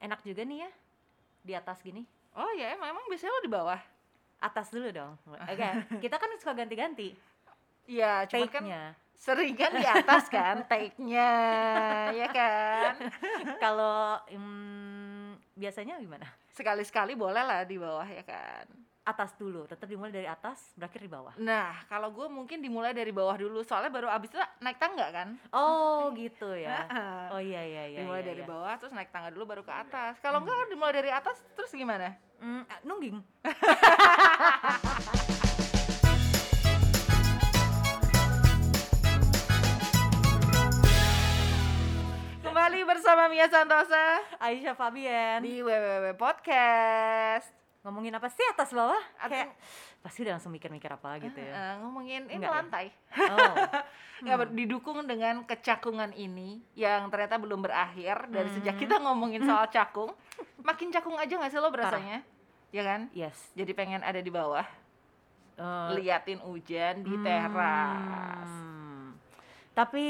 enak juga nih ya di atas gini. Oh ya, emang, emang biasanya lo di bawah? Atas dulu dong. Oke, kita kan suka ganti-ganti Iya, cuma kan sering kan di atas kan take-nya, ya kan? Kalau mm, biasanya gimana? Sekali-sekali boleh lah di bawah ya kan? Atas dulu, tetap dimulai dari atas, berakhir di bawah. Nah, kalau gue mungkin dimulai dari bawah dulu, soalnya baru abis itu naik tangga kan? Oh, gitu ya. Oh iya iya iya. dimulai iya, dari iya. bawah, terus naik tangga dulu baru ke atas. Kalau enggak dimulai dari atas, terus gimana? Mm, ah, nungging. Kembali bersama Mia Santosa Aisyah Fabian. di WWW Podcast. Ngomongin apa sih atas bawah? Atau- Kayak pasti udah langsung mikir-mikir apa gitu ya. Eh, ngomongin ini Enggak ya? lantai. Oh. Nggak, ber- didukung dengan kecakungan ini yang ternyata belum berakhir dari sejak Hmm. kita ngomongin soal cakung. Makin cakung aja nggak sih lo berasanya? Ya kan? Yes. Jadi pengen ada di bawah, Eh, liatin hujan di hmm. teras. Tapi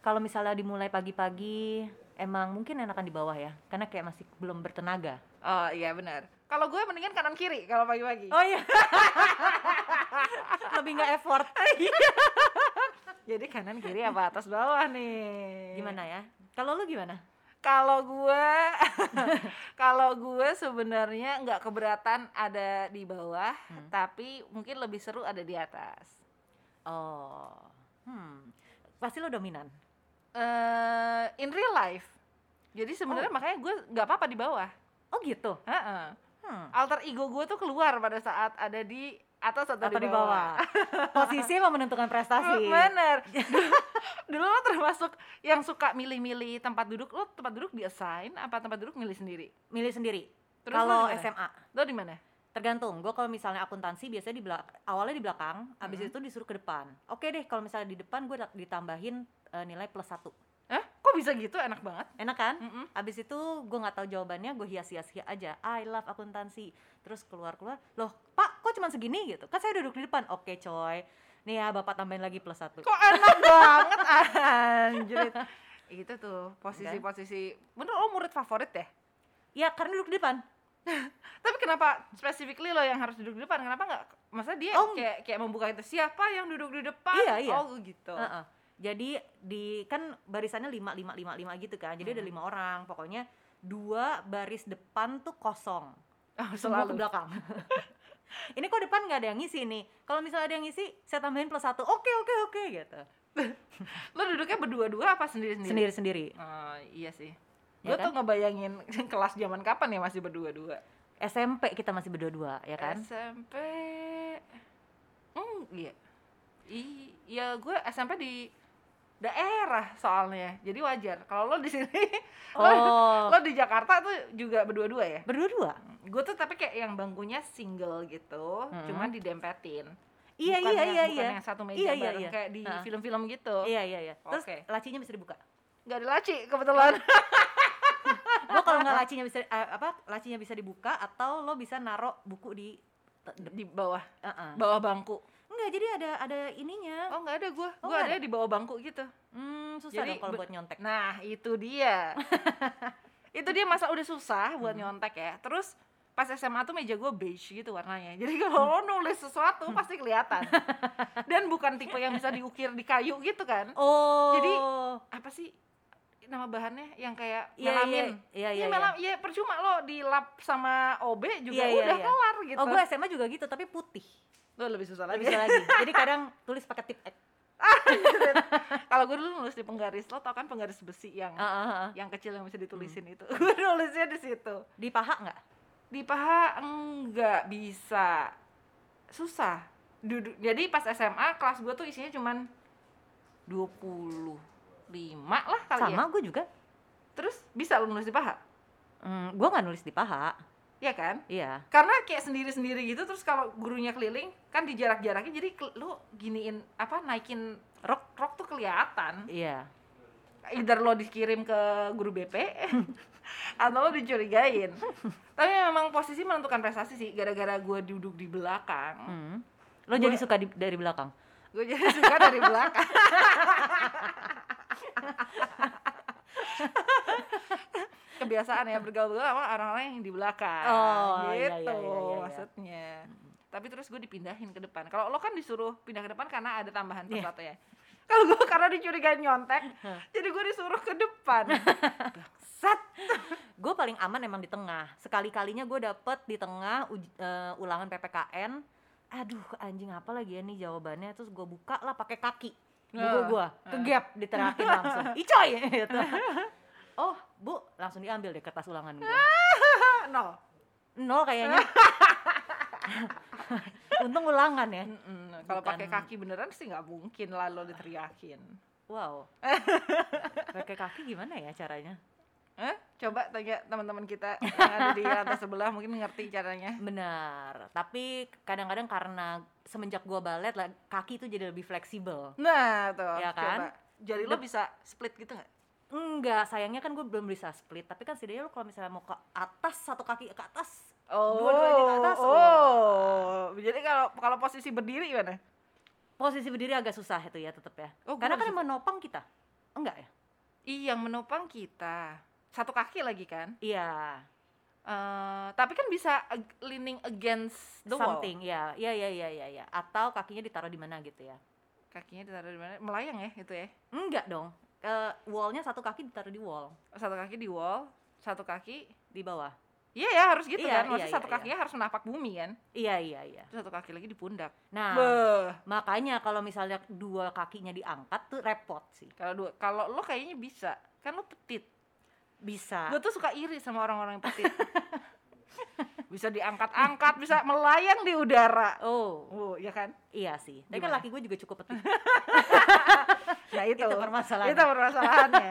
kalau misalnya dimulai pagi-pagi, emang mungkin enakan di bawah ya, karena kayak masih belum bertenaga. Oh iya benar. Kalau gue mendingan kanan kiri kalau pagi-pagi. Oh iya. Lebih nggak effort. Jadi kanan kiri apa atas bawah nih? Gimana ya? Kalau lu gimana? Kalau gue, kalau gue sebenarnya nggak keberatan ada di bawah, Hmm. tapi mungkin lebih seru ada di atas. Oh. Hmm. Pasti lo dominan. eh in real life. Jadi sebenarnya Oh. makanya gue nggak apa-apa di bawah. Oh gitu. Heeh. Hmm. Alter ego gue tuh keluar pada saat ada di atas atau, Atau di bawah. Posisi emang menentukan prestasi. Bener. Dulu lo termasuk yang suka milih-milih tempat duduk. Lo tempat duduk di assign apa tempat duduk milih sendiri? Milih sendiri. Terus Kalau di? SMA, Lo di mana? tergantung. Gue kalau misalnya akuntansi biasanya di belak awalnya di belakang, habis Mhm. itu disuruh ke depan. Oke deh, kalau misalnya di depan gue ditambahin eh, nilai plus satu. Kok bisa gitu? Enak banget. Enak kan? Mm-mm. Abis itu gue nggak tahu jawabannya, gue hias-hias aja. I love akuntansi. Terus keluar-keluar, loh Pak, kok cuma segini gitu? Kan saya duduk di depan. Oke coy, nih ya bapak tambahin lagi plus satu. Kok enak banget anjrit. Itu tuh posisi-posisi. Bener lo murid favorit ya? Ya karena duduk di depan. Tapi kenapa specifically lo yang harus duduk di depan? Kenapa nggak? Masa dia Oh. kayak kayak membuka itu siapa yang duduk di depan? Iya, iya. Oh gitu. Heeh. Jadi di kan barisannya lima lima lima lima gitu kan. Jadi ada Hmm. lima orang. Pokoknya dua baris depan tuh kosong. Oh, Semua ke selalu. belakang. Ini kok depan nggak ada yang ngisi nih. Kalau misalnya ada yang ngisi, saya tambahin plus satu. Oke oke oke gitu. Lo duduknya berdua-dua apa sendiri-sendiri? Sendiri sendiri. Oh, iya sih. Ya Gue kan? tuh ngebayangin kelas zaman kapan ya masih berdua-dua. SMP kita masih berdua ya kan? SMP. Hmm, iya. I, ya gue SMP di daerah soalnya. Jadi wajar. Kalau lo di sini, lo, Oh lo di Jakarta tuh juga berdua-dua ya? berdua-dua. Gue tuh tapi kayak yang bangkunya single gitu, Hmm. cuman didempetin. Iya Bukan iya yang- iya bukan iya. yang satu meja Iya, iya, bareng iya. kayak di Ha. film-film gitu. Iya iya iya. Terus Oke. lacinya bisa dibuka. Gak ada laci kebetulan. Lo kalau nggak lacinya bisa eh, apa? Lacinya bisa dibuka atau lo bisa naro buku di di bawah, uh-uh. bawah bangku. Enggak, jadi ada ada ininya. Oh nggak ada gue, Oh, gue ada di bawah bangku gitu. Hmm, susah Jadi dong kalau buat nyontek. Nah itu dia. itu dia masa udah susah buat Hmm. nyontek ya. Terus pas SMA tuh meja gue beige gitu warnanya. Jadi kalau lo nulis sesuatu pasti kelihatan. Dan bukan tipe yang bisa diukir di kayu gitu kan. Oh. Jadi, Apa sih nama bahannya yang kayak iya, melamin? Iya, iya, Iya, iya. melam, ya percuma lo dilap sama OB juga Iya, iya, udah kelar gitu. Oh, gue SMA juga gitu, tapi putih. Lo lebih susah lagi. Lebih susah lagi. Jadi kadang tulis pakai tip X. Kalau gue dulu nulis di penggaris, lo tau kan penggaris besi yang ah, ah. yang kecil yang bisa ditulisin Hmm. itu. gue nulisnya di situ. Di paha nggak? Di paha enggak bisa. Susah. Duduk. Jadi pas SMA kelas gue tuh isinya cuman 25 lah kali ya. Sama gue juga. Terus bisa lo nulis di paha? Hmm, gue nggak nulis di paha. Iya kan? Iya. Karena kayak sendiri-sendiri gitu terus kalau gurunya keliling kan di jarak-jaraknya jadi lu giniin apa naikin rok rok tuh kelihatan. Iya. Either lo dikirim ke guru BP atau lo dicurigain. Tapi memang posisi menentukan prestasi sih gara-gara gue duduk di belakang. Hmm. Lo Gua- jadi suka di- dari belakang. Gue jadi suka dari belakang. kebiasaan ya bergaul sama orang-orang yang di belakang. Oh, gitu iya, iya, iya, iya, iya. maksudnya. Tapi terus gue dipindahin ke depan. Kalau lo kan disuruh pindah ke depan karena ada tambahan Iya. sesuatu ya. Kalau gue karena dicurigain nyontek jadi gue disuruh ke depan. Bangsat. Gue paling aman emang di tengah. Sekali kalinya gue dapet di tengah eh, ulangan ppkn aduh anjing apa lagi ya nih jawabannya? Terus gue buka lah pakai kaki. Buku Ah, gue ke ah. gap diterakin langsung. Icoy gitu langsung diambil deh kertas ulangan gue no nol kayaknya untung ulangan ya kalau pakai kaki beneran sih nggak mungkin lah lo diteriakin wow pakai kaki gimana ya caranya Eh, coba tanya teman-teman kita yang ada di lantai sebelah mungkin ngerti caranya. benar tapi kadang-kadang karena semenjak gue balet lah kaki itu jadi lebih fleksibel Nah, tuh. Ya kan? coba. Jadi lo bisa split gitu nggak? Enggak, sayangnya kan gue belum bisa split. Tapi kan setidaknya lo kalau misalnya mau ke atas satu kaki ke atas, Oh, Dua-duanya ke atas, Oh, jadi kalau kalau posisi berdiri gimana? posisi berdiri agak susah itu ya tetap ya. Oh, Karena kan yang menopang kita. Enggak ya? Iya, yang menopang kita. Satu kaki lagi kan? Iya, Eh, tapi kan bisa ag- leaning against the wall. something. Ya, ya, ya, ya, ya, ya. Atau kakinya ditaruh di mana gitu ya? Kakinya ditaruh di mana? Melayang ya itu ya. Enggak dong. Eh, wallnya satu kaki ditaruh di wall Satu kaki di wall, satu kaki di bawah. Iya ya harus gitu Iya, kan. Maksudnya iya, satu iya, kakinya harus menapak bumi kan. Iya, iya, iya. Terus satu kaki lagi di pundak. Nah, Beuh. makanya kalau misalnya dua kakinya diangkat tuh repot sih. Kalau dua, kalau lo kayaknya bisa, kan lo petit. Bisa. Gue tuh suka iri sama orang-orang yang petit. bisa diangkat-angkat, bisa melayang di udara. Oh, Oh, ya kan? iya sih. Tapi kan laki gue juga cukup petit. Nah itu, Itu permasalahannya. Itu permasalahannya.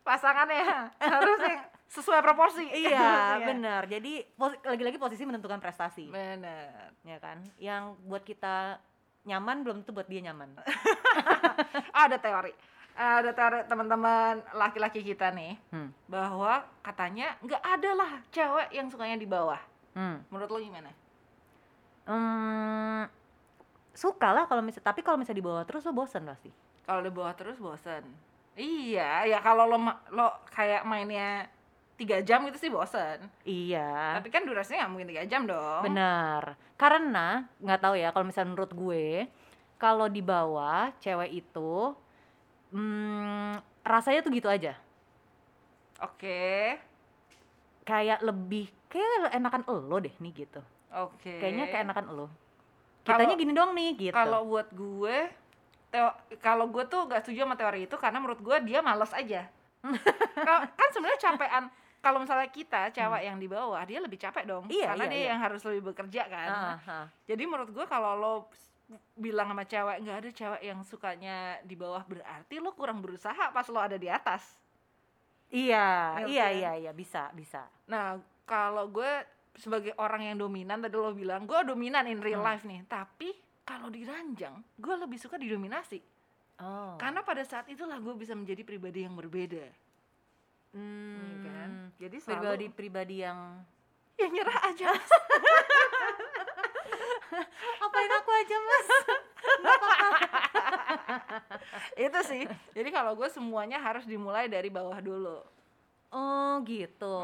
Pasangannya harus yang sesuai proporsi. iya, benar. Jadi pos- lagi-lagi posisi menentukan prestasi, Bener. ya kan? Yang buat kita nyaman belum tentu buat dia nyaman. Ada teori. Ada teori teman-teman laki-laki kita nih Hmm. bahwa katanya nggak ada lah cewek yang sukanya di bawah. Hmm. Menurut lo gimana? Hmm, suka lah kalau misal tapi kalau misalnya di bawah terus lo bosan pasti. Kalau di bawah terus bosen. Iya, ya kalau lo lo kayak mainnya tiga jam gitu sih bosen. Iya. Tapi kan durasinya nggak mungkin tiga jam dong. Benar. Karena nggak tahu ya kalau misalnya menurut gue kalau di bawah cewek itu hmm, rasanya tuh gitu aja. Oke, Kayak lebih kayak enakan elo deh nih gitu. oke. Kayaknya kayak enakan. Kalau- Kitanya gini dong nih gitu. Kalau buat gue, kalau gue tuh gak setuju sama teori itu karena menurut gue dia males aja. Kalau- kan sebenarnya capean. Kalau misalnya kita cewek yang di bawah, dia lebih capek dong. Hmm. Iya, karena iya, dia iya. yang harus lebih bekerja kan. Ah, ah. Jadi menurut gue kalau lo bilang sama cewek nggak ada cewek yang sukanya di bawah berarti lo kurang berusaha pas lo ada di atas. Iya, Ngerti iya, kan? iya, iya, bisa, bisa. Nah kalau gue sebagai orang yang dominan tadi lo bilang gue dominan in real Hmm. life nih, tapi kalau di ranjang gue lebih suka didominasi Oh. karena pada saat itulah gue bisa menjadi pribadi yang berbeda. hmm, Iya kan? Jadi pribadi selalu pribadi yang ya nyerah aja. apain aku aja mas itu sih. Jadi kalau gue semuanya harus dimulai dari bawah dulu. oh gitu.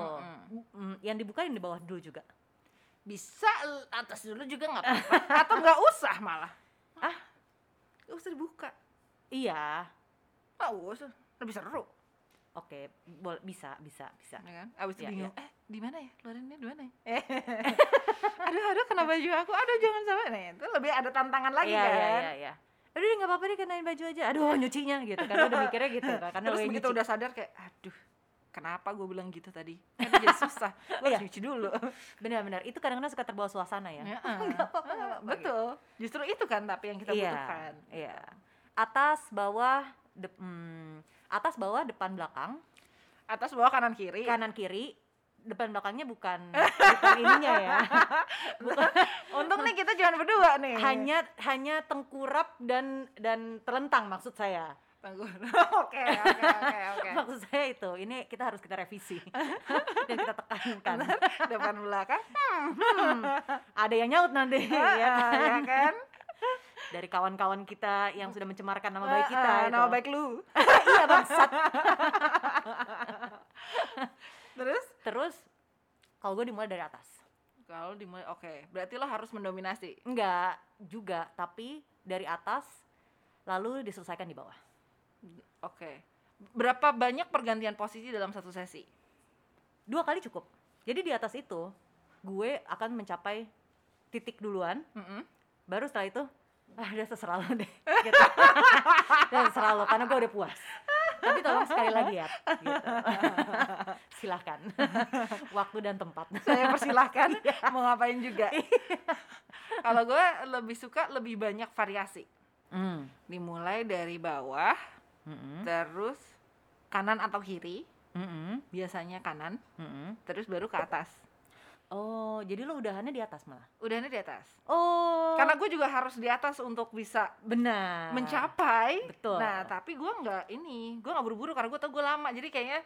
Mm, yang dibuka yang di bawah dulu juga Bisa atas dulu juga nggak apa-apa. Atau nggak usah malah. Ah? Nggak usah dibuka. iya Nggak usah. Lebih seru. Oke boleh bisa bisa bisa Ya kan? Abis itu Iya, bingung, eh di mana ya? Keluarinnya di mana ya? aduh, aduh, kena baju aku. Aduh, jangan sampai. Nah, itu lebih ada tantangan lagi iya kan? iya iya iya aduh nggak apa-apa deh kenain baju aja aduh nyucinya gitu kan udah mikirnya gitu kan karena Terus begitu nyuci. udah sadar kayak, aduh, kenapa gue bilang gitu tadi? Kan jadi susah. Gue Iya. harus nyuci dulu. benar-benar itu kadang-kadang suka terbawa suasana ya Ya, Nggak apa-apa, apa-apa, Betul. Justru itu kan tapi yang kita iya butuhkan. iya atas bawah de- hmm, atas bawah depan belakang Atas bawah kanan kiri. kanan kiri depan belakangnya bukan bukan ininya ya Untung nih kita jangan berdua nih. hanya hanya tengkurap dan dan terlentang maksud saya. Oke, oke, oke, oke. maksud saya itu ini kita harus kita revisi dan kita tekankan Depan belakang. Hmm, ada yang nyaut nanti ya ya, kan? ya kan? Dari kawan-kawan kita yang sudah mencemarkan nama baik kita ah, itu. nama baik lu. iya bangsat Terus terus kalau gue dimulai dari atas Kalau dimulai oke, berarti lo harus mendominasi. enggak juga tapi dari atas lalu diselesaikan di bawah Oke. Berapa banyak pergantian posisi dalam satu sesi? dua kali cukup jadi di atas itu gue akan mencapai titik duluan Mm-mm. baru setelah itu ah udah terserah lo deh gitu. udah terserah lo karena gue udah puas tapi tolong sekali lagi ya gitu. silahkan waktu dan tempat Saya persilahkan Iya. mau ngapain juga. Kalau gue lebih suka lebih banyak variasi. Hmm. Dimulai dari bawah, Mm-mm. terus kanan atau kiri, Mm-mm. biasanya kanan, Mm-mm. terus baru ke atas. Oh jadi lo udahannya di atas malah Udahnya di atas. oh Karena gue juga harus di atas untuk bisa benar mencapai. betul Nah, tapi gue nggak ini, gue nggak buru-buru karena gue tau gue lama. Jadi kayaknya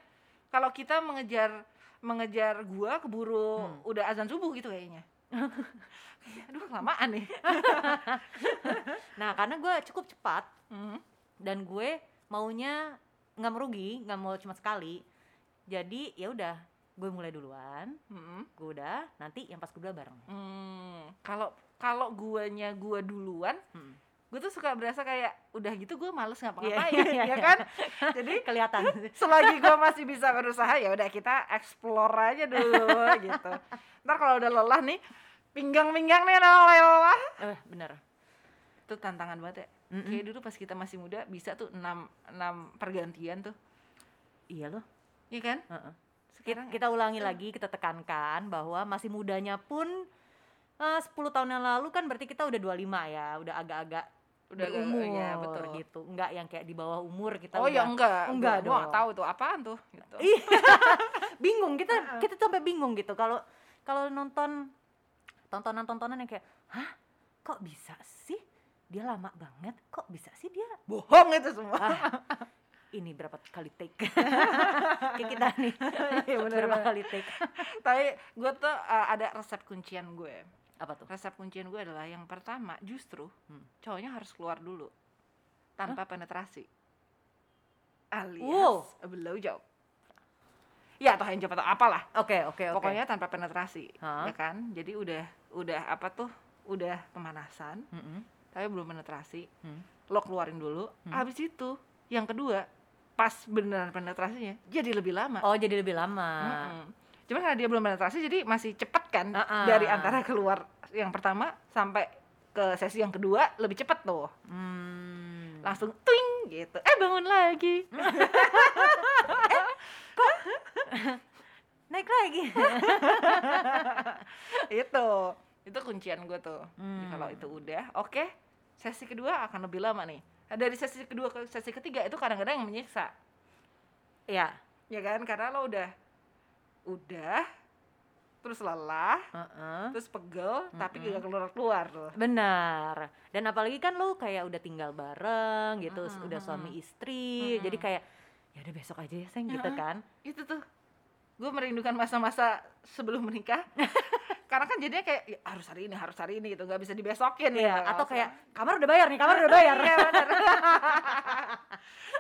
kalau kita mengejar mengejar gue keburu Hmm. udah azan subuh gitu kayaknya. Kayak, Aduh, kelamaan nih. nah karena gue cukup cepat Hmm. dan gue maunya nggak merugi nggak mau cuma sekali jadi ya udah gue mulai duluan Hmm. gue udah nanti yang pas kedua bareng Hmm. Kalau kalau guanya gua duluan, Hmm. gue tuh suka berasa kayak udah gitu gue males Iya, ngapa-ngapain, iya, iya. ya kan? Jadi kelihatan selagi gue masih bisa berusaha ya udah kita explore aja dulu gitu. Ntar kalau udah lelah nih, pinggang-pinggang nih udah lelah. eh bener Itu tantangan banget ya. Mm-mm. Kayak dulu pas kita masih muda bisa tuh 6 6 pergantian tuh. iya loh Iya kan? Heeh. Sekarang kita ulangi lagi kita tekankan bahwa masih mudanya pun eh, 10 tahun yang lalu kan berarti kita udah 25 ya udah agak-agak Udah umur iya, betul. gitu. Enggak yang kayak di bawah umur kita Oh ya enggak, enggak Gua dong. tahu tuh apaan tuh gitu. Bingung kita kita tuh sampai bingung gitu. Kalau kalau nonton tontonan-tontonan yang kayak hah? Kok bisa sih? Dia lama banget. Kok bisa sih dia Bohong itu semua. ah, ini berapa kali take kayak kita nih Iya, bener berapa banget. kali take Tapi gue tuh uh, ada resep kuncian gue. apa tuh Resep kuncian gue adalah yang pertama justru Hmm. cowoknya harus keluar dulu tanpa penetrasi. Alias Wow. blow job. Ya atau handjob atau apalah. oke oke oke Pokoknya tanpa penetrasi, Hah? ya kan? Jadi udah udah apa tuh? Udah pemanasan, Mm-mm. tapi belum penetrasi. Hmm. Lo keluarin dulu. Hmm. Habis itu yang kedua pas beneran penetrasinya jadi lebih lama. oh jadi lebih lama Mm-mm. Cuman karena dia belum penetrasi jadi masih cepet kan Ah-ah. dari antara keluar yang pertama sampai ke sesi yang kedua lebih cepet tuh. Hmm. Langsung twing gitu. Eh bangun lagi. naik lagi itu. Itu kuncian gue tuh. Hmm. Kalau itu udah, oke. Sesi kedua akan lebih lama nih. Dari sesi kedua ke sesi ketiga itu kadang-kadang yang menyiksa. ya Ya kan? Karena lo udah udah terus lelah, Heeh. terus pegel, tapi Mm-mm. gak keluar-keluar tuh. Benar. Dan apalagi kan lo kayak udah tinggal bareng gitu, Mm-mm, udah suami istri. Mm-mm. Jadi kayak ya udah besok aja ya, Sayang gitu Heeh. kan. itu tuh gue merindukan masa-masa sebelum menikah karena kan jadinya kayak "Ya, harus hari ini harus hari ini gitu nggak bisa dibesokin Iya, gitu. atau kayak kamar udah bayar nih, kamar udah bayar.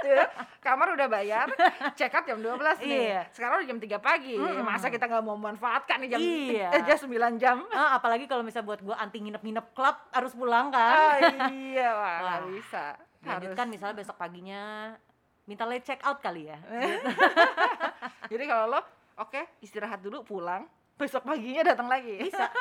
Iya, kamar udah bayar check out jam 12 nih Iya. sekarang udah jam 3 pagi Mm-mm. masa kita nggak mau memanfaatkan nih jam eh, jam 9 jam Ah, apalagi kalau misalnya buat gua anti nginep-nginep klub harus pulang kan. oh iya wah nggak Wah. bisa Lanjutkan misalnya besok paginya minta late check out kali ya. jadi kalau lo oke istirahat dulu pulang besok paginya datang lagi Bisa.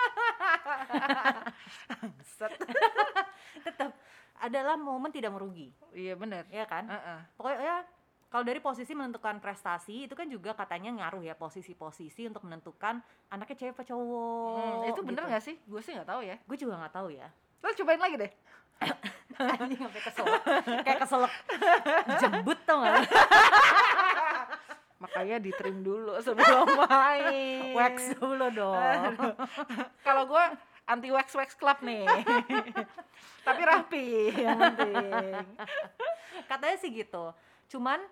Tetap adalah momen tidak merugi, iya benar ya kan? Heeh. Pokoknya kalau dari posisi menentukan prestasi itu kan juga katanya ngaruh ya posisi-posisi untuk menentukan anaknya cewek apa cowok. Hmm, itu bener nggak sih? Gue sih nggak tahu ya. Gue juga nggak tahu ya. Lo cobain lagi deh. Anjing sampai keselak. Kayak keselak jembut tau gak? Makanya di trim dulu sebelum main. Wax dulu dong. Kalau gue anti wax wax club nih. Tapi rapi yang penting. Katanya sih gitu. Cuman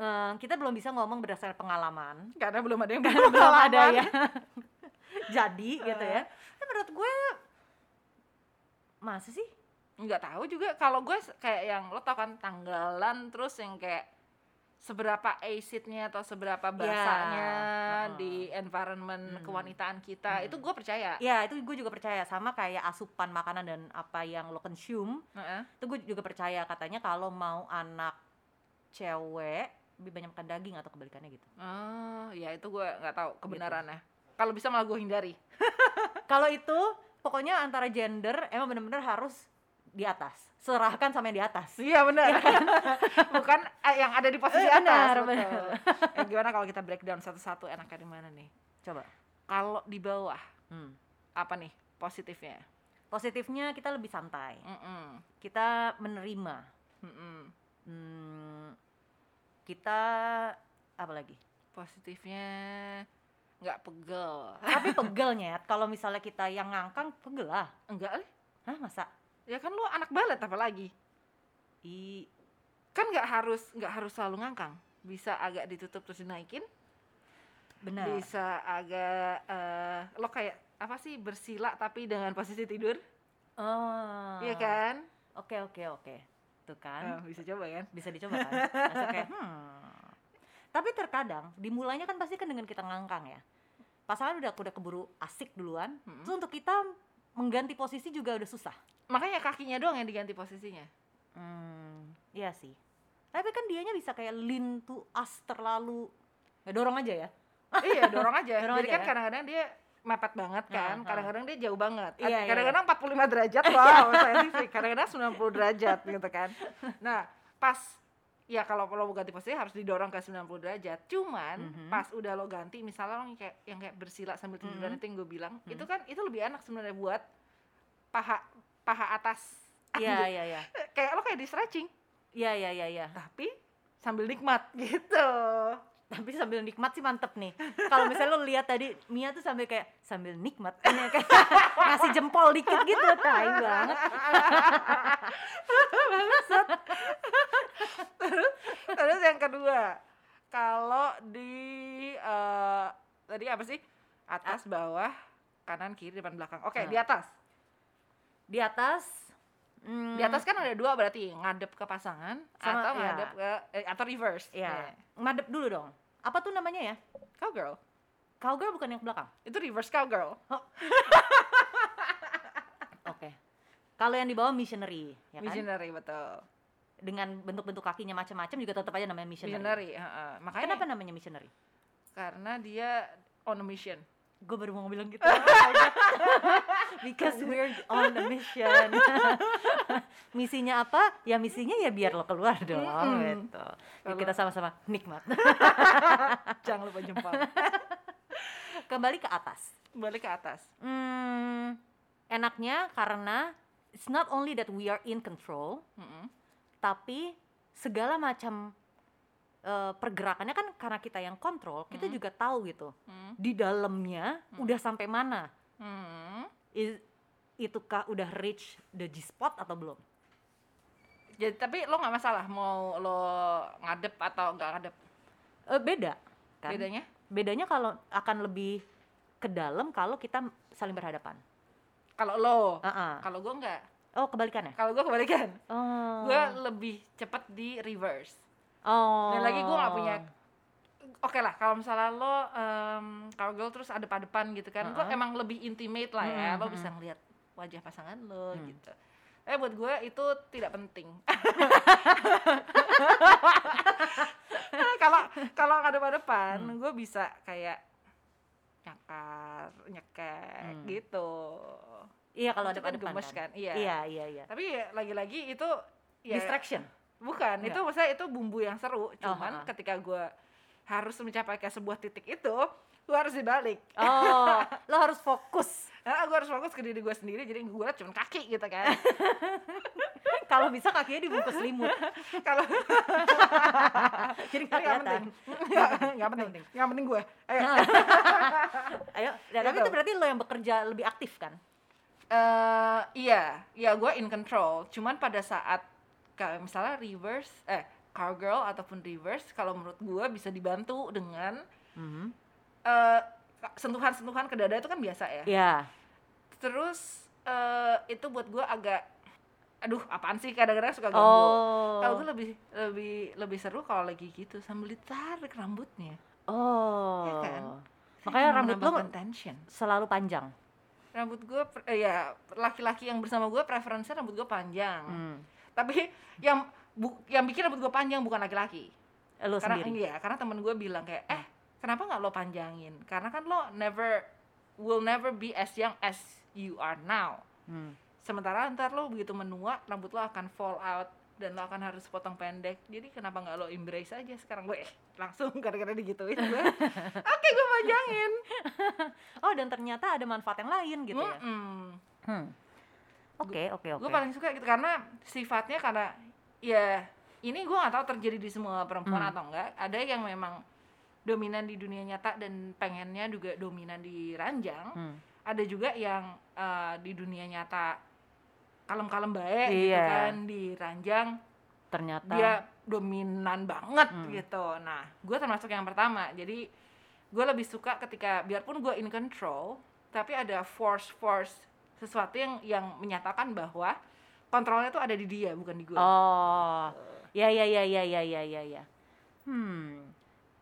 eh, kita belum bisa ngomong berdasarkan pengalaman. Karena belum ada yang belum ada berpengalaman. ya. Jadi gitu ya. Tapi menurut gue masa sih? Nggak tahu juga. Kalau gue kayak yang lo tau kan tanggalan terus yang kayak seberapa acidnya atau seberapa basahnya heeh. di environment Hmm. kewanitaan kita Hmm. itu gue percaya Ya itu gue juga percaya sama kayak asupan makanan dan apa yang lo consume Heeh. itu gue juga percaya katanya kalau mau anak cewek lebih banyak makan daging atau kebalikannya gitu. oh ya itu gue nggak tahu kebenarannya kalau bisa malah gue hindari Kalau itu pokoknya antara gender emang bener-bener harus di atas. Serahkan sama yang di atas. iya benar bukan eh, yang ada di posisi Eh, atas benar, betul. benar. Eh, gimana kalau kita breakdown satu-satu enaknya di mana nih Coba. kalau di bawah Hmm. apa nih positifnya Positifnya kita lebih santai. Mm-mm. Kita menerima. Mm-mm. Hmm, kita apa lagi? positifnya nggak pegel Tapi pegelnya kalau misalnya kita yang ngangkang pegel lah. enggak eh. Hah, masa? Ya kan lu anak balet apalagi I kan nggak harus nggak harus selalu ngangkang bisa agak ditutup terus dinaikin benar. bisa agak eh, lo kayak apa sih bersila tapi dengan posisi tidur Oh. iya kan Oke, oke, oke. Tuh kan. Oh, bisa coba kan bisa dicoba kan kayak hmm. tapi terkadang dimulainya kan pasti kan dengan kita ngangkang ya pasangan udah udah keburu asik duluan Mm-mm. terus untuk kita mengganti posisi juga udah susah. Makanya kakinya doang yang diganti posisinya? Hmm iya sih. Tapi kan dianya bisa kayak lean to us terlalu. Ya dorong aja ya. Iya dorong aja. Dorong jadi aja kan ya? kadang-kadang dia mepet banget kan. Kadang-kadang dia jauh banget. Iya, iya, kadang-kadang 45 derajat wow saintifik. Kadang-kadang 90 derajat gitu kan. Nah pas ya kalau lo mau ganti posisi harus didorong ke 90 derajat. Cuman Mhm. pas udah lo ganti misalnya lo yang kayak yang kayak bersila sambil tiduran Mhm. itu yang gue bilang Mhm. itu kan itu lebih enak sebenarnya buat paha paha atas. Iya iya iya. Kayak lo kayak di stretching. Iya iya iya iya. Tapi sambil nikmat gitu tapi sambil nikmat sih mantep nih kalau misalnya lo lihat tadi Mia tuh sambil kayak sambil nikmat ini kayak ngasih jempol dikit gitu tai banget Terus yang kedua, kalau di eh, tadi apa sih? Atas, bawah, kanan, kiri, depan, belakang. Oke, Ah. di atas. di atas hmm, Di atas kan ada dua berarti ngadep ke pasangan Sama- atau iya. ngadep ke eh, atau reverse. ya Iya. ngadep dulu dong apa tuh namanya ya Cowgirl. cowgirl bukan yang ke belakang Itu reverse cowgirl. Oke. Kalau yang di bawah missionary, ya kan? Missionary betul. Dengan bentuk-bentuk kakinya macam-macam juga tetap aja namanya missionary. Missionary, heeh. Makanya Kenapa namanya missionary? karena dia on a mission. Gue baru mau bilang gitu. Because we're on a mission. misinya apa? Ya misinya ya biar lo keluar dong Mm-mm. gitu. Kalau- kita sama-sama nikmat. Jangan lupa jempol. Kembali ke atas. Balik ke atas. Hmm, enaknya karena it's not only that we are in control, Mm-mm. tapi segala macam eh, pergerakannya kan karena kita yang kontrol, kita Hmm. juga tahu gitu Mm. di dalamnya Hmm. udah sampai mana, Mm. Is, itukah udah reach the G spot atau belum? Jadi tapi lo nggak masalah mau lo ngadep atau nggak ngadep. Eh, beda, kan? Bedanya? Bedanya kalau akan lebih ke dalam kalau kita saling berhadapan. Kalau lo, Ah-ah. kalau gue nggak. Oh kebalikannya? Kalau gue kebalikan. Oh. Gue lebih cepet di reverse. Oh. Dan lagi gue nggak punya. Oke lah, kalau misalnya lo um, cowgirl terus ada depan gitu kan, gue Heeh. emang lebih intimate lah ya. Hmm, Lo hmm, bisa ngeliat wajah pasangan lo Hmm. gitu. Eh buat gue itu tidak penting. Kalau kalau ngadep depan, Hmm. gue bisa kayak nyakar, nyekek Hmm. gitu. Iya kalau ada kan depan kan, iya. Iya iya iya. Tapi ya, lagi-lagi itu ya Distraction. bukan, Enggak. itu maksudnya itu bumbu yang seru. Cuman ha-ha. ketika gue harus mencapai ke sebuah titik itu, gue harus dibalik. Oh, lo harus fokus. Nah, gue harus fokus ke diri gue sendiri, jadi gue cuma kaki gitu kan. Kalau bisa kakinya dibungkus selimut. Kalau Jadi nggak kelihatan. penting, nggak penting, nggak penting gue. Ayo, Ayo, ya, tapi Gitu. itu berarti lo yang bekerja lebih aktif kan? Eh, iya, iya gue in control. Cuman pada saat kayak misalnya reverse, eh cowgirl ataupun reverse, kalau menurut gue bisa dibantu dengan eh, sentuhan-sentuhan ke dada itu kan biasa ya. Ya. Terus eh, itu buat gue agak, aduh apaan sih kadang-kadang suka ganggu. Oh. Kalau gue lebih lebih lebih seru kalau lagi gitu sambil ditarik rambutnya. Oh. Iya kan? Makanya yang rambut lo tension selalu panjang. rambut gue eh, ya laki-laki yang bersama gue preferensinya rambut gue panjang Hmm. tapi yang bu, yang bikin rambut gue panjang bukan laki-laki Lo karena sendiri. iya karena temen gue bilang kayak eh kenapa nggak lo panjangin karena kan lo never will never be as young as you are now Hmm. sementara ntar lo begitu menua rambut lo akan fall out dan lo akan harus potong pendek jadi kenapa nggak lo embrace aja sekarang gue eh, langsung gara-gara digituin gue oke gue panjangin Oh dan ternyata ada manfaat yang lain gitu ya. Mm-mm. Hmm. Oke oke oke. gue paling suka gitu karena sifatnya karena ya ini gue nggak tahu terjadi di semua perempuan Hmm. atau enggak ada yang memang dominan di dunia nyata dan pengennya juga dominan di ranjang Hmm. ada juga yang eh, di dunia nyata kalem-kalem baik gitu Iya. kan di ranjang Ternyata. dia dominan banget Hmm. gitu nah gue termasuk yang pertama jadi gue lebih suka ketika biarpun gue in control tapi ada force force sesuatu yang yang menyatakan bahwa kontrolnya tuh ada di dia bukan di gue Oh. Ya ya ya ya ya ya ya ya. Hmm.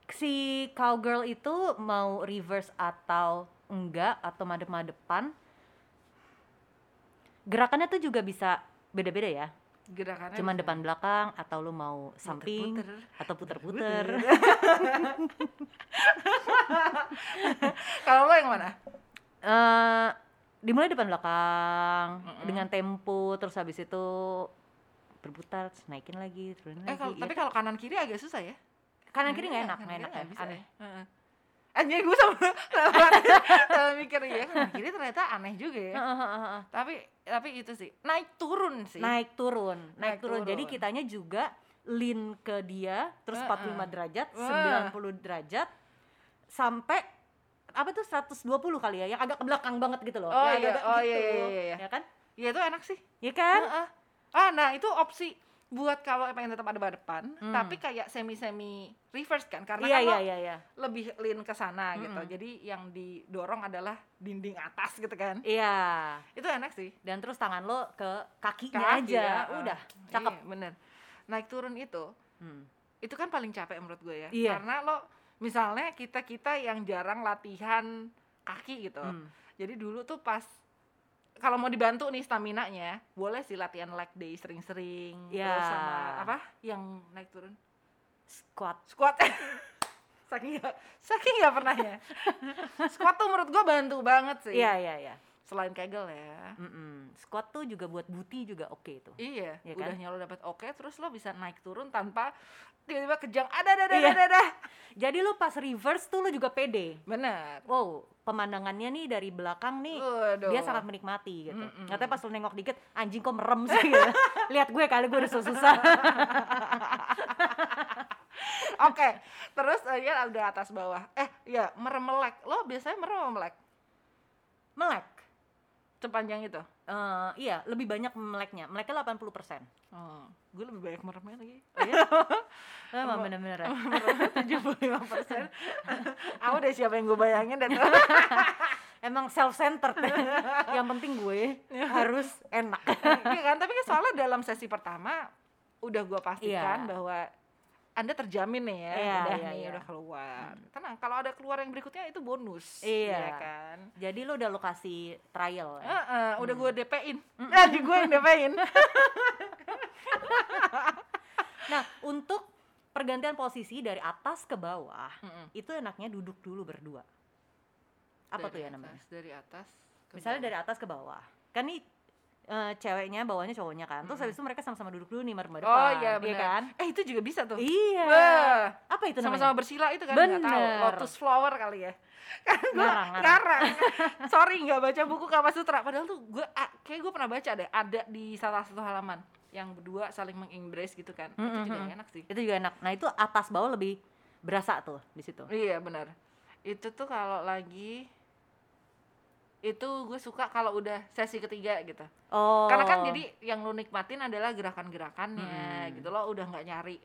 Si cowgirl itu mau reverse atau enggak atau madep-madepan? Gerakannya tuh juga bisa beda-beda ya. gerakannya Cuman depan belakang atau lu mau samping muter-muter. atau puter-puter. kalau lo yang mana Eh, dimulai depan belakang Mm-mm. dengan tempo terus habis itu berputar terus naikin lagi turunin eh lagi kalau ya tapi kalau kanan kiri agak susah ya kanan kiri nggak enak nggak enak ya, bisa aneh ya Heeh. anjir gue sama sama mikir ya kanan kiri ternyata aneh juga ya tapi tapi itu sih naik turun sih naik turun naik, Naik turun. jadi turun. kitanya juga lean ke dia terus Heeh. 45 derajat Wah. 90 derajat sampai apa tuh 120 kali ya yang agak ke belakang banget gitu loh Oh yang iya, agak oh gitu. iya, iya, iya, iya. ya kan ya itu enak sih ya kan Heeh. ah nah itu opsi buat kalau pengen tetap ada depan Hmm. tapi kayak semi semi reverse kan karena iya kan iya lo iya iya lebih lean ke sana gitu Mm-mm. jadi yang didorong adalah dinding atas gitu kan iya itu enak sih dan terus tangan lo ke kakinya Kaki aja ya, udah ah. cakep Iya, bener naik turun itu Hmm. itu kan paling capek menurut gue ya Iya. karena lo misalnya kita kita yang jarang latihan kaki gitu. Hmm. jadi dulu tuh pas kalau mau dibantu nih stamina nya boleh sih latihan leg day sering-sering. Ya. terus sama apa? Yang naik turun? Squat. Squat. Saking gak, saking gak pernah ya. Squat tuh menurut gua bantu banget sih. Iya iya iya selain kegel ya Mm-mm. squat tuh juga buat booty juga oke tuh iya Iya kan? udahnya lo dapet oke terus lo bisa naik turun tanpa tiba-tiba kejang ada ada ada Iya. ada ada jadi lo pas reverse tuh lo juga pede bener wow pemandangannya nih dari belakang nih Waduh. dia sangat menikmati gitu. Mm-mm. Katanya pas lo nengok dikit, anjing kok merem sih gitu. Lihat gue kali gue udah susah. Oke, terus eh, ya udah atas bawah. Eh, ya merem melek. Lo biasanya merem melek? Melek. Sepanjang itu. Eh, iya, lebih banyak meleknya. Meleknya 80%. Oh, gue lebih banyak meremnya lagi. Oh, iya? Emang bener-bener ya. Tujuh puluh lima persen. Aku udah siapa yang gue bayangin dan Emang self-centered. Yang penting gue harus enak. Iya kan, tapi kan soalnya dalam sesi pertama udah gue pastikan Iya. bahwa anda terjamin nih ya, Iya, udah iya, nih iya. udah keluar. Tenang, kalau ada keluar yang berikutnya itu bonus. Iya. ya kan. Jadi lo udah lokasi trial ya. Heeh, udah Hmm. gue DP-in. Jadi gue yang DP-in. Nah, untuk pergantian posisi dari atas ke bawah, Mm-mm. itu enaknya duduk dulu berdua. Apa Dari tuh ya namanya? atas, Dari atas. ke Misalnya bawah. dari atas ke bawah. Kan nih eh, ceweknya bawahnya cowoknya kan. Terus Mm-mm. habis itu mereka sama-sama duduk dulu nih merem Oh iya benar. kan? Eh itu juga bisa tuh. Iya. Wah, Apa itu sama-sama namanya? bersila itu kan nggak tahu. Bener. Lotus flower kali ya. Kan gua Ngarang. Sorry nggak baca buku Kama Sutra. Padahal tuh gue kayak gue pernah baca deh. Ada di salah satu halaman yang berdua saling mengembrace gitu kan. Itu juga enak sih. Itu juga enak. Nah, itu atas bawah lebih berasa tuh di situ. Iya benar. Itu tuh kalau lagi itu gue suka kalau udah sesi ketiga gitu. Oh. Karena kan jadi yang lo nikmatin adalah gerakan-gerakannya Mm-mm. gitu lo udah nggak nyari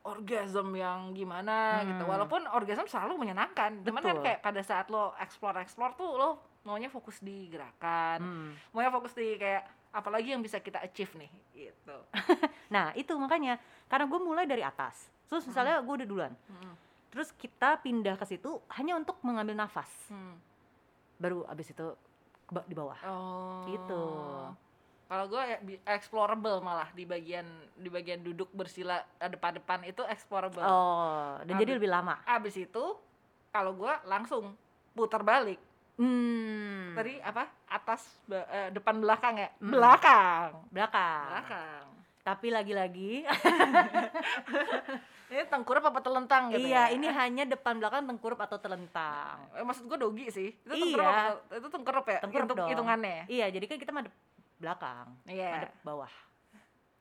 orgasm yang gimana gitu. Hmm. Walaupun orgasm selalu menyenangkan. Cuman kan Betul. kayak pada saat lo explore-explore tuh lo maunya fokus di gerakan. Hmm. Maunya fokus di kayak apalagi yang bisa kita achieve nih gitu. Nah, itu makanya karena gue mulai dari atas. Terus misalnya gue udah duluan. Mm. terus kita pindah ke situ hanya untuk mengambil nafas Hmm. Baru abis itu di bawah Oh. Gitu. Kalau gue ya explorable malah di bagian di bagian duduk bersila eh, depan-depan itu explorable. oh dan jadi Abis- lebih lama Abis itu kalau gue langsung putar balik. hmm Tadi apa? Atas eh, depan belakang ya? Hmm. Belakang. belakang Belakang. tapi lagi-lagi Ini tengkurap apa telentang gitu iya ya? ini hanya depan belakang tengkurup atau telentang Eh, maksud gue dogi sih. Itu Iya. tengkurap apa- itu tengkurap ya? Tengkurap Hitung- dong. hitungannya. ya? iya jadi kan kita madep belakang Iya. madep bawah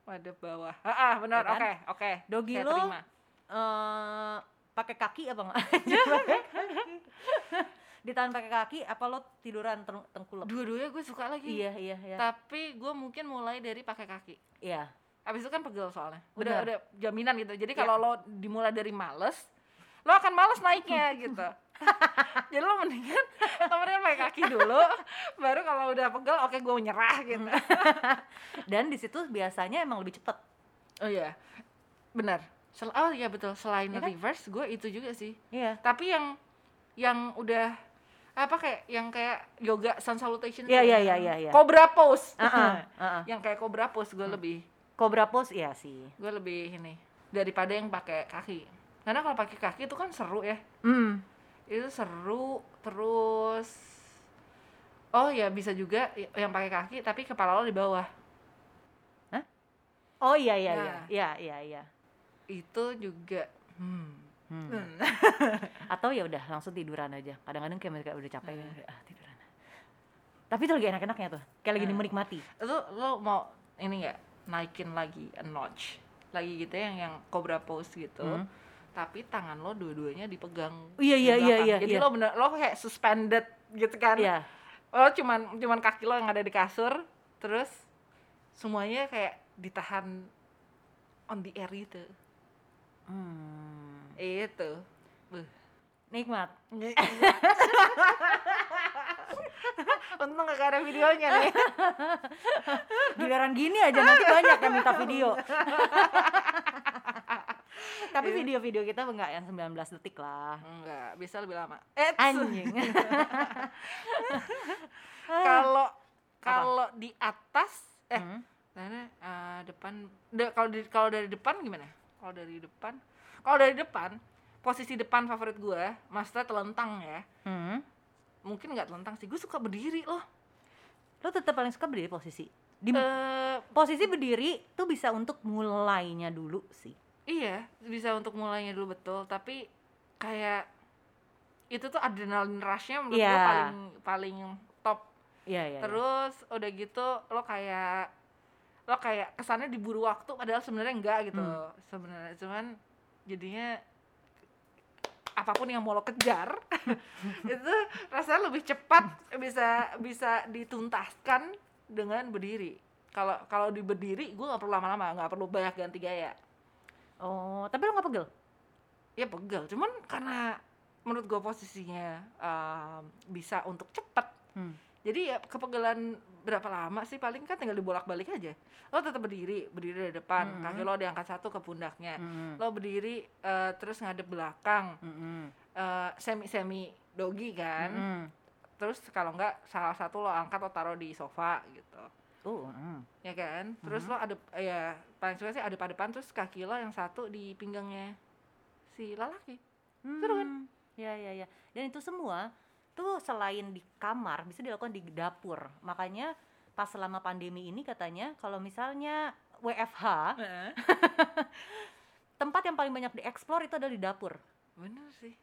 Madep bawah. Ah, ah, benar. Ya kan? Oke, oke. Dogi Saya lo terima. eh pakai kaki apa enggak ditahan pakai kaki apa lo tiduran teng- tengkulep Dua-duanya gue suka lagi. iya iya iya Tapi gue mungkin mulai dari pakai kaki. iya Abis itu kan pegel soalnya. Udah udah jaminan gitu. Jadi Iya. kalau lo dimulai dari males, lo akan males naiknya gitu. Jadi lo mendingan mendingan pakai kaki dulu, baru kalau udah pegel oke gue nyerah gitu. dan di situ biasanya emang lebih cepet Oh iya. Benar. Sel- oh iya betul. Selain Ya kan? reverse, gue itu juga sih. iya Tapi yang yang udah apa kayak yang kayak yoga sun salutation Iya, tuh iya, yang iya, iya, iya. Cobra pose. Heeh, heeh. yang kayak cobra pose gue Hmm. lebih Cobra pose iya sih gue lebih ini daripada yang pakai kaki. Karena kalau pakai kaki itu kan seru ya. hmm. Itu seru terus Oh ya bisa juga yang pakai kaki tapi kepala lo di bawah. oh iya iya iya Nah. iya iya iya Itu juga hmm. Hmm. Hmm. atau ya udah langsung tiduran aja kadang-kadang kayak mereka udah capek Hmm. ah tiduran tapi itu lagi enak-enaknya tuh kayak lagi Hmm. menikmati Itu lo mau ini nggak naikin lagi a notch lagi gitu ya, yang yang cobra pose gitu. Hmm. Tapi tangan lo dua-duanya dipegang. Iya, iya, iya, iya, Jadi iya. lo bener lo kayak suspended gitu kan. iya Lo cuman cuman kaki lo yang ada di kasur, terus semuanya kayak ditahan on the air gitu. hmm. Itu. Buh. nikmat Untung gak ada videonya nih. giliran gini aja nanti banyak yang minta video tapi Iya. video-video kita enggak yang 19 detik lah Enggak, bisa lebih lama. Eh, anjing kalau kalau di atas eh Hmm. Karena eh, depan, de- kalau di kalau dari depan gimana? Kalau dari depan, kalau dari depan, posisi depan favorit gue, maksudnya telentang ya. Hmm. Mungkin nggak telentang sih, gue suka berdiri loh. lo tetap paling suka berdiri posisi di Eh, posisi berdiri tuh bisa untuk mulainya dulu sih iya, bisa untuk mulainya dulu betul, tapi kayak itu tuh adrenalin rushnya menurut gue Iya. paling paling top. iya iya iya. Terus udah gitu lo kayak lo kayak kesannya diburu waktu padahal sebenarnya enggak gitu Hmm. sebenarnya cuman jadinya apa pun yang mau lo kejar itu rasanya lebih cepat bisa bisa dituntaskan dengan berdiri. Kalau kalau di berdiri gue nggak perlu lama-lama nggak perlu banyak ganti gaya. Oh tapi lo nggak pegel? Ya pegel. Cuman karena menurut gue posisinya um, bisa untuk cepat Hmm. jadi ya kepegelan berapa lama sih paling kan tinggal dibolak-balik aja lo tetap berdiri berdiri dari depan Mhm. kaki lo diangkat satu ke pundaknya Mm-mm. lo berdiri eh, terus ngadep belakang Mm-mm. semi semi dogi kan Mm-mm. terus kalau enggak salah satu lo angkat lo taruh di sofa gitu Oh, mm. ya kan terus Mhm. lo adep ya paling suka sih adep depan terus kaki lo yang satu di pinggangnya si lelaki Seru kan? Hmm, Ya ya ya. Dan itu semua tuh selain di kamar bisa dilakukan di dapur. Makanya pas selama pandemi ini katanya kalau misalnya WFH, tempat yang paling banyak dieksplor itu adalah di dapur. bener sih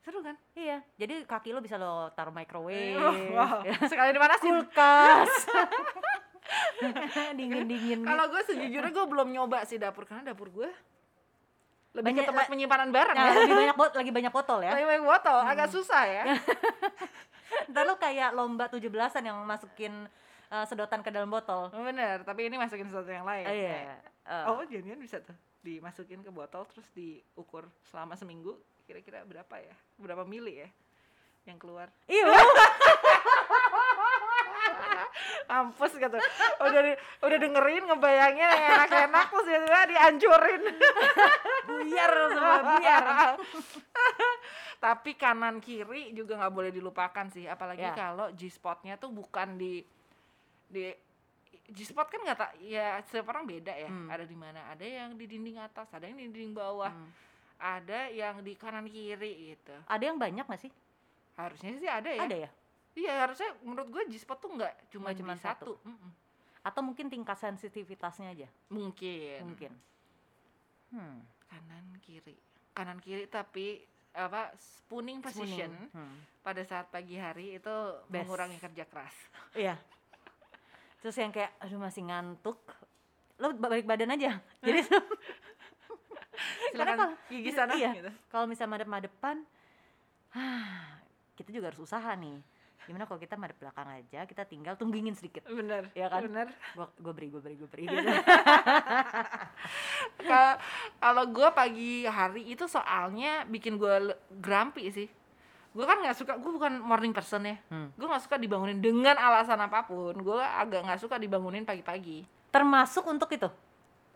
seru kan Iya, jadi kaki lo bisa lo taruh microwave, wow. sekali di mana sih kulkas, dingin-dingin. Kalau gue sejujurnya gue belum nyoba sih dapur karena dapur gue lebih Banyak- ke tempat penyimpanan barang Nah, ya. lebih banyak bot, lagi banyak botol ya. Lebih banyak botol, agak susah ya. Ntar lo kayak lomba 17-an yang masukin eh, sedotan ke dalam botol. Bener, tapi ini masukin sesuatu yang lain. Oh, iya. Eh, Oh, jadinya bisa tuh dimasukin ke botol terus diukur selama seminggu kira-kira berapa ya? Berapa mili ya yang keluar? Iya. Mampus gitu. Udah di- udah dengerin ngebayangin yang enak-enak terus tiba-tiba dihancurin. buyar semua buyar tapi kanan kiri juga nggak boleh dilupakan sih apalagi Ya. kalau G spotnya tuh bukan di di G spot kan nggak tak ya setiap orang beda ya Hmm. ada di mana ada yang di dinding atas ada yang di dinding bawah Hmm. ada yang di kanan kiri gitu Ada yang banyak nggak sih? harusnya sih ada ya Ada ya? Iya harusnya menurut gue G spot tuh nggak cuma cuma satu, satu. Mm-mm. Atau mungkin tingkat sensitivitasnya aja? mungkin Mungkin. Hmm. kanan kiri kanan kiri tapi apa spooning position Spooning. Hmm. pada saat pagi hari itu Best. mengurangi kerja keras Iya. Terus yang kayak aduh masih ngantuk. Lo balik badan aja. Jadi silakan kalau- gigi sana iya. gitu. kalau misalnya madep-madepan kita juga harus usaha nih. Gimana kalau kita madep belakang aja, kita tinggal tunggingin sedikit. bener Iya kan? bener Gua gue beri, gue beri, gue beri gitu. Ka- kalau gue pagi hari itu soalnya bikin gue grumpy sih gue kan nggak suka gue bukan morning person ya Hmm. gue nggak suka dibangunin dengan alasan apa pun gue agak nggak suka dibangunin pagi-pagi Termasuk untuk itu.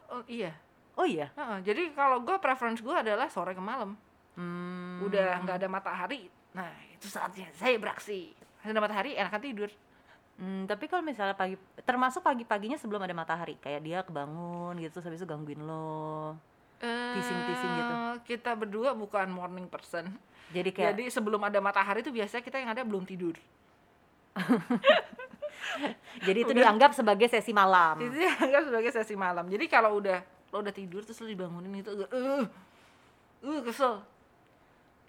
oh iya Oh iya. Heeh, jadi kalau gue preference gue adalah sore ke malam Hmm. udah nggak ada matahari nah itu saatnya saya beraksi ada matahari enakan tidur Hmm, tapi kalau misalnya pagi, termasuk pagi-paginya sebelum ada matahari, kayak dia kebangun gitu, terus habis itu gangguin lo. Teasing-teasing gitu. Eh, kita berdua bukan morning person Jadi kayak, jadi sebelum ada matahari itu biasanya kita yang ada belum tidur jadi itu dianggap sebagai sesi malam. itu dianggap sebagai sesi malam jadi kalau udah lo udah tidur terus lo dibangunin itu uh uh kesel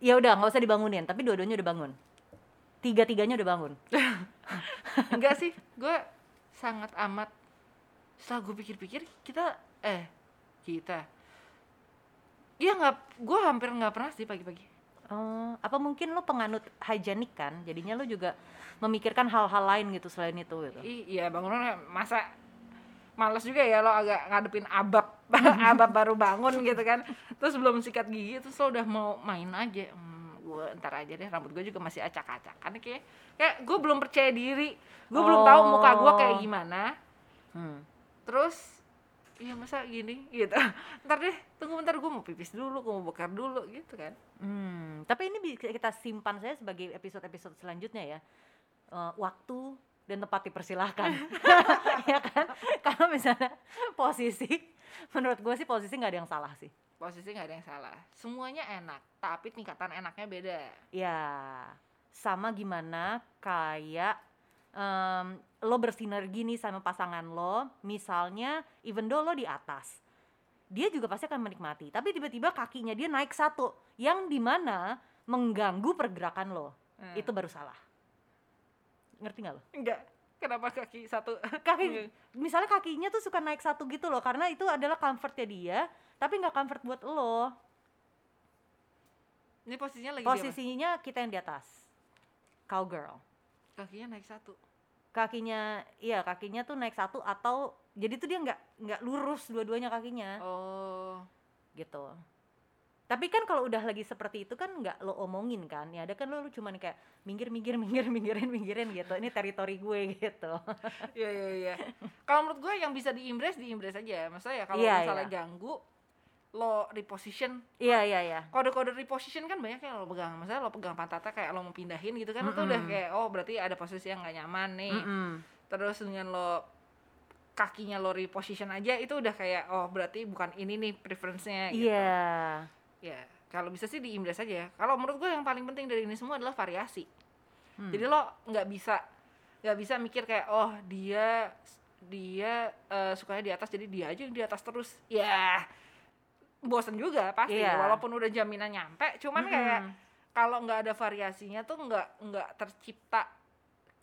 Ya udah, nggak usah dibangunin, tapi dua-duanya udah bangun. Tiga-tiganya udah bangun. enggak sih gue sangat amat setelah gue pikir-pikir kita eh kita Iya nggak gue hampir nggak pernah sih pagi-pagi Oh, apa mungkin lo penganut hygienik kan? Jadinya lo juga memikirkan hal-hal lain gitu selain itu gitu. I- iya bangunannya masa males juga ya lo agak ngadepin abab abab baru bangun gitu kan terus belum sikat gigi terus lo udah mau main aja hmm, gue ntar aja deh rambut gue juga masih acak-acakan kayak kayak gue belum percaya diri gue belum tahu muka gue kayak Oh. gimana Hmm. terus iya masa gini gitu ntar deh tunggu bentar gue mau pipis dulu gue mau bekar dulu gitu kan Hmm, tapi ini bisa kita simpan saya sebagai episode-episode selanjutnya ya. Eh, waktu dan tempat dipersilahkan, ya kan? Kalau misalnya posisi, menurut gue sih posisi nggak ada yang salah sih. Posisi nggak ada yang salah semuanya enak tapi tingkatan enaknya beda Ya, sama gimana kayak em, lo bersinergi nih sama pasangan lo, misalnya even though lo di atas, dia juga pasti akan menikmati. Tapi tiba-tiba kakinya dia naik satu, yang di mana mengganggu pergerakan lo, Hmm. itu baru salah. Ngerti nggak lo? enggak kenapa kaki satu? Kaki, misalnya kakinya tuh suka naik satu gitu loh, karena itu adalah comfortnya dia, tapi nggak comfort buat lo. ini posisinya lagi di? Posisinya kita yang di atas, cowgirl. kakinya naik satu. Kakinya iya kakinya tuh naik satu atau jadi tuh dia nggak nggak lurus dua-duanya kakinya. Oh. Gitu tapi kan kalau udah lagi seperti itu kan nggak lo omongin kan ya ada kan lo, lo cuman kayak minggir minggir minggir minggirin minggirin gitu ini teritori gue gitu. Iya iya iya. Kalau menurut gue yang bisa diimbres diimbres aja maksudnya ya kalau Iya, misalnya iya. ganggu lo reposition. Iya iya iya. Kode-kode reposition kan banyak yang lo pegang. Misalnya lo pegang pantatnya kayak lo mau pindahin gitu kan itu udah kayak oh berarti ada posisi yang nggak nyaman nih. Mm-mm. terus dengan lo kakinya lo reposition aja itu udah kayak oh berarti bukan ini nih preference-nya gitu. iya ya kalau bisa sih diimbres aja kalau menurut gue yang paling penting dari ini semua adalah variasi Hmm. jadi lo nggak bisa nggak bisa mikir kayak oh dia dia eh, sukanya di atas jadi dia aja yang di atas terus ya bosen juga pasti Iya. walaupun udah jaminan nyampe cuman kayak Mm-mm. kalau nggak ada variasinya tuh nggak nggak tercipta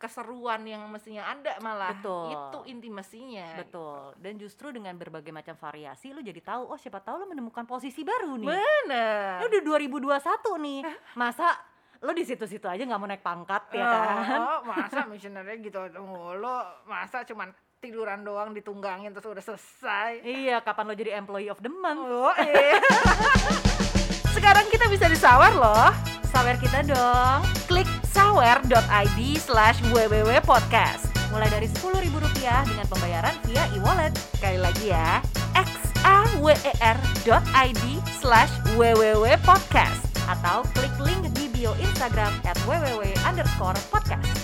keseruan yang mestinya ada malah. Betul. itu intimasinya. Betul. Dan justru dengan berbagai macam variasi lo jadi tahu oh siapa tahu lo menemukan posisi baru nih. Bener Lo udah 2021 nih. Masa lo di situ-situ aja nggak mau naik pangkat ya kan? Oh, masa missionernya gitu mulu. Masa cuman tiduran doang ditunggangin terus udah selesai. Iya, kapan lo jadi employee of the month? oh iya. Sekarang kita bisa disawar loh. Sawer kita dong. sawer.id slash www.podcast Mulai dari Rp10.000 dengan pembayaran via e-wallet. sekali lagi ya xawer.id slash www.podcast atau klik link di bio Instagram at www underscore podcast.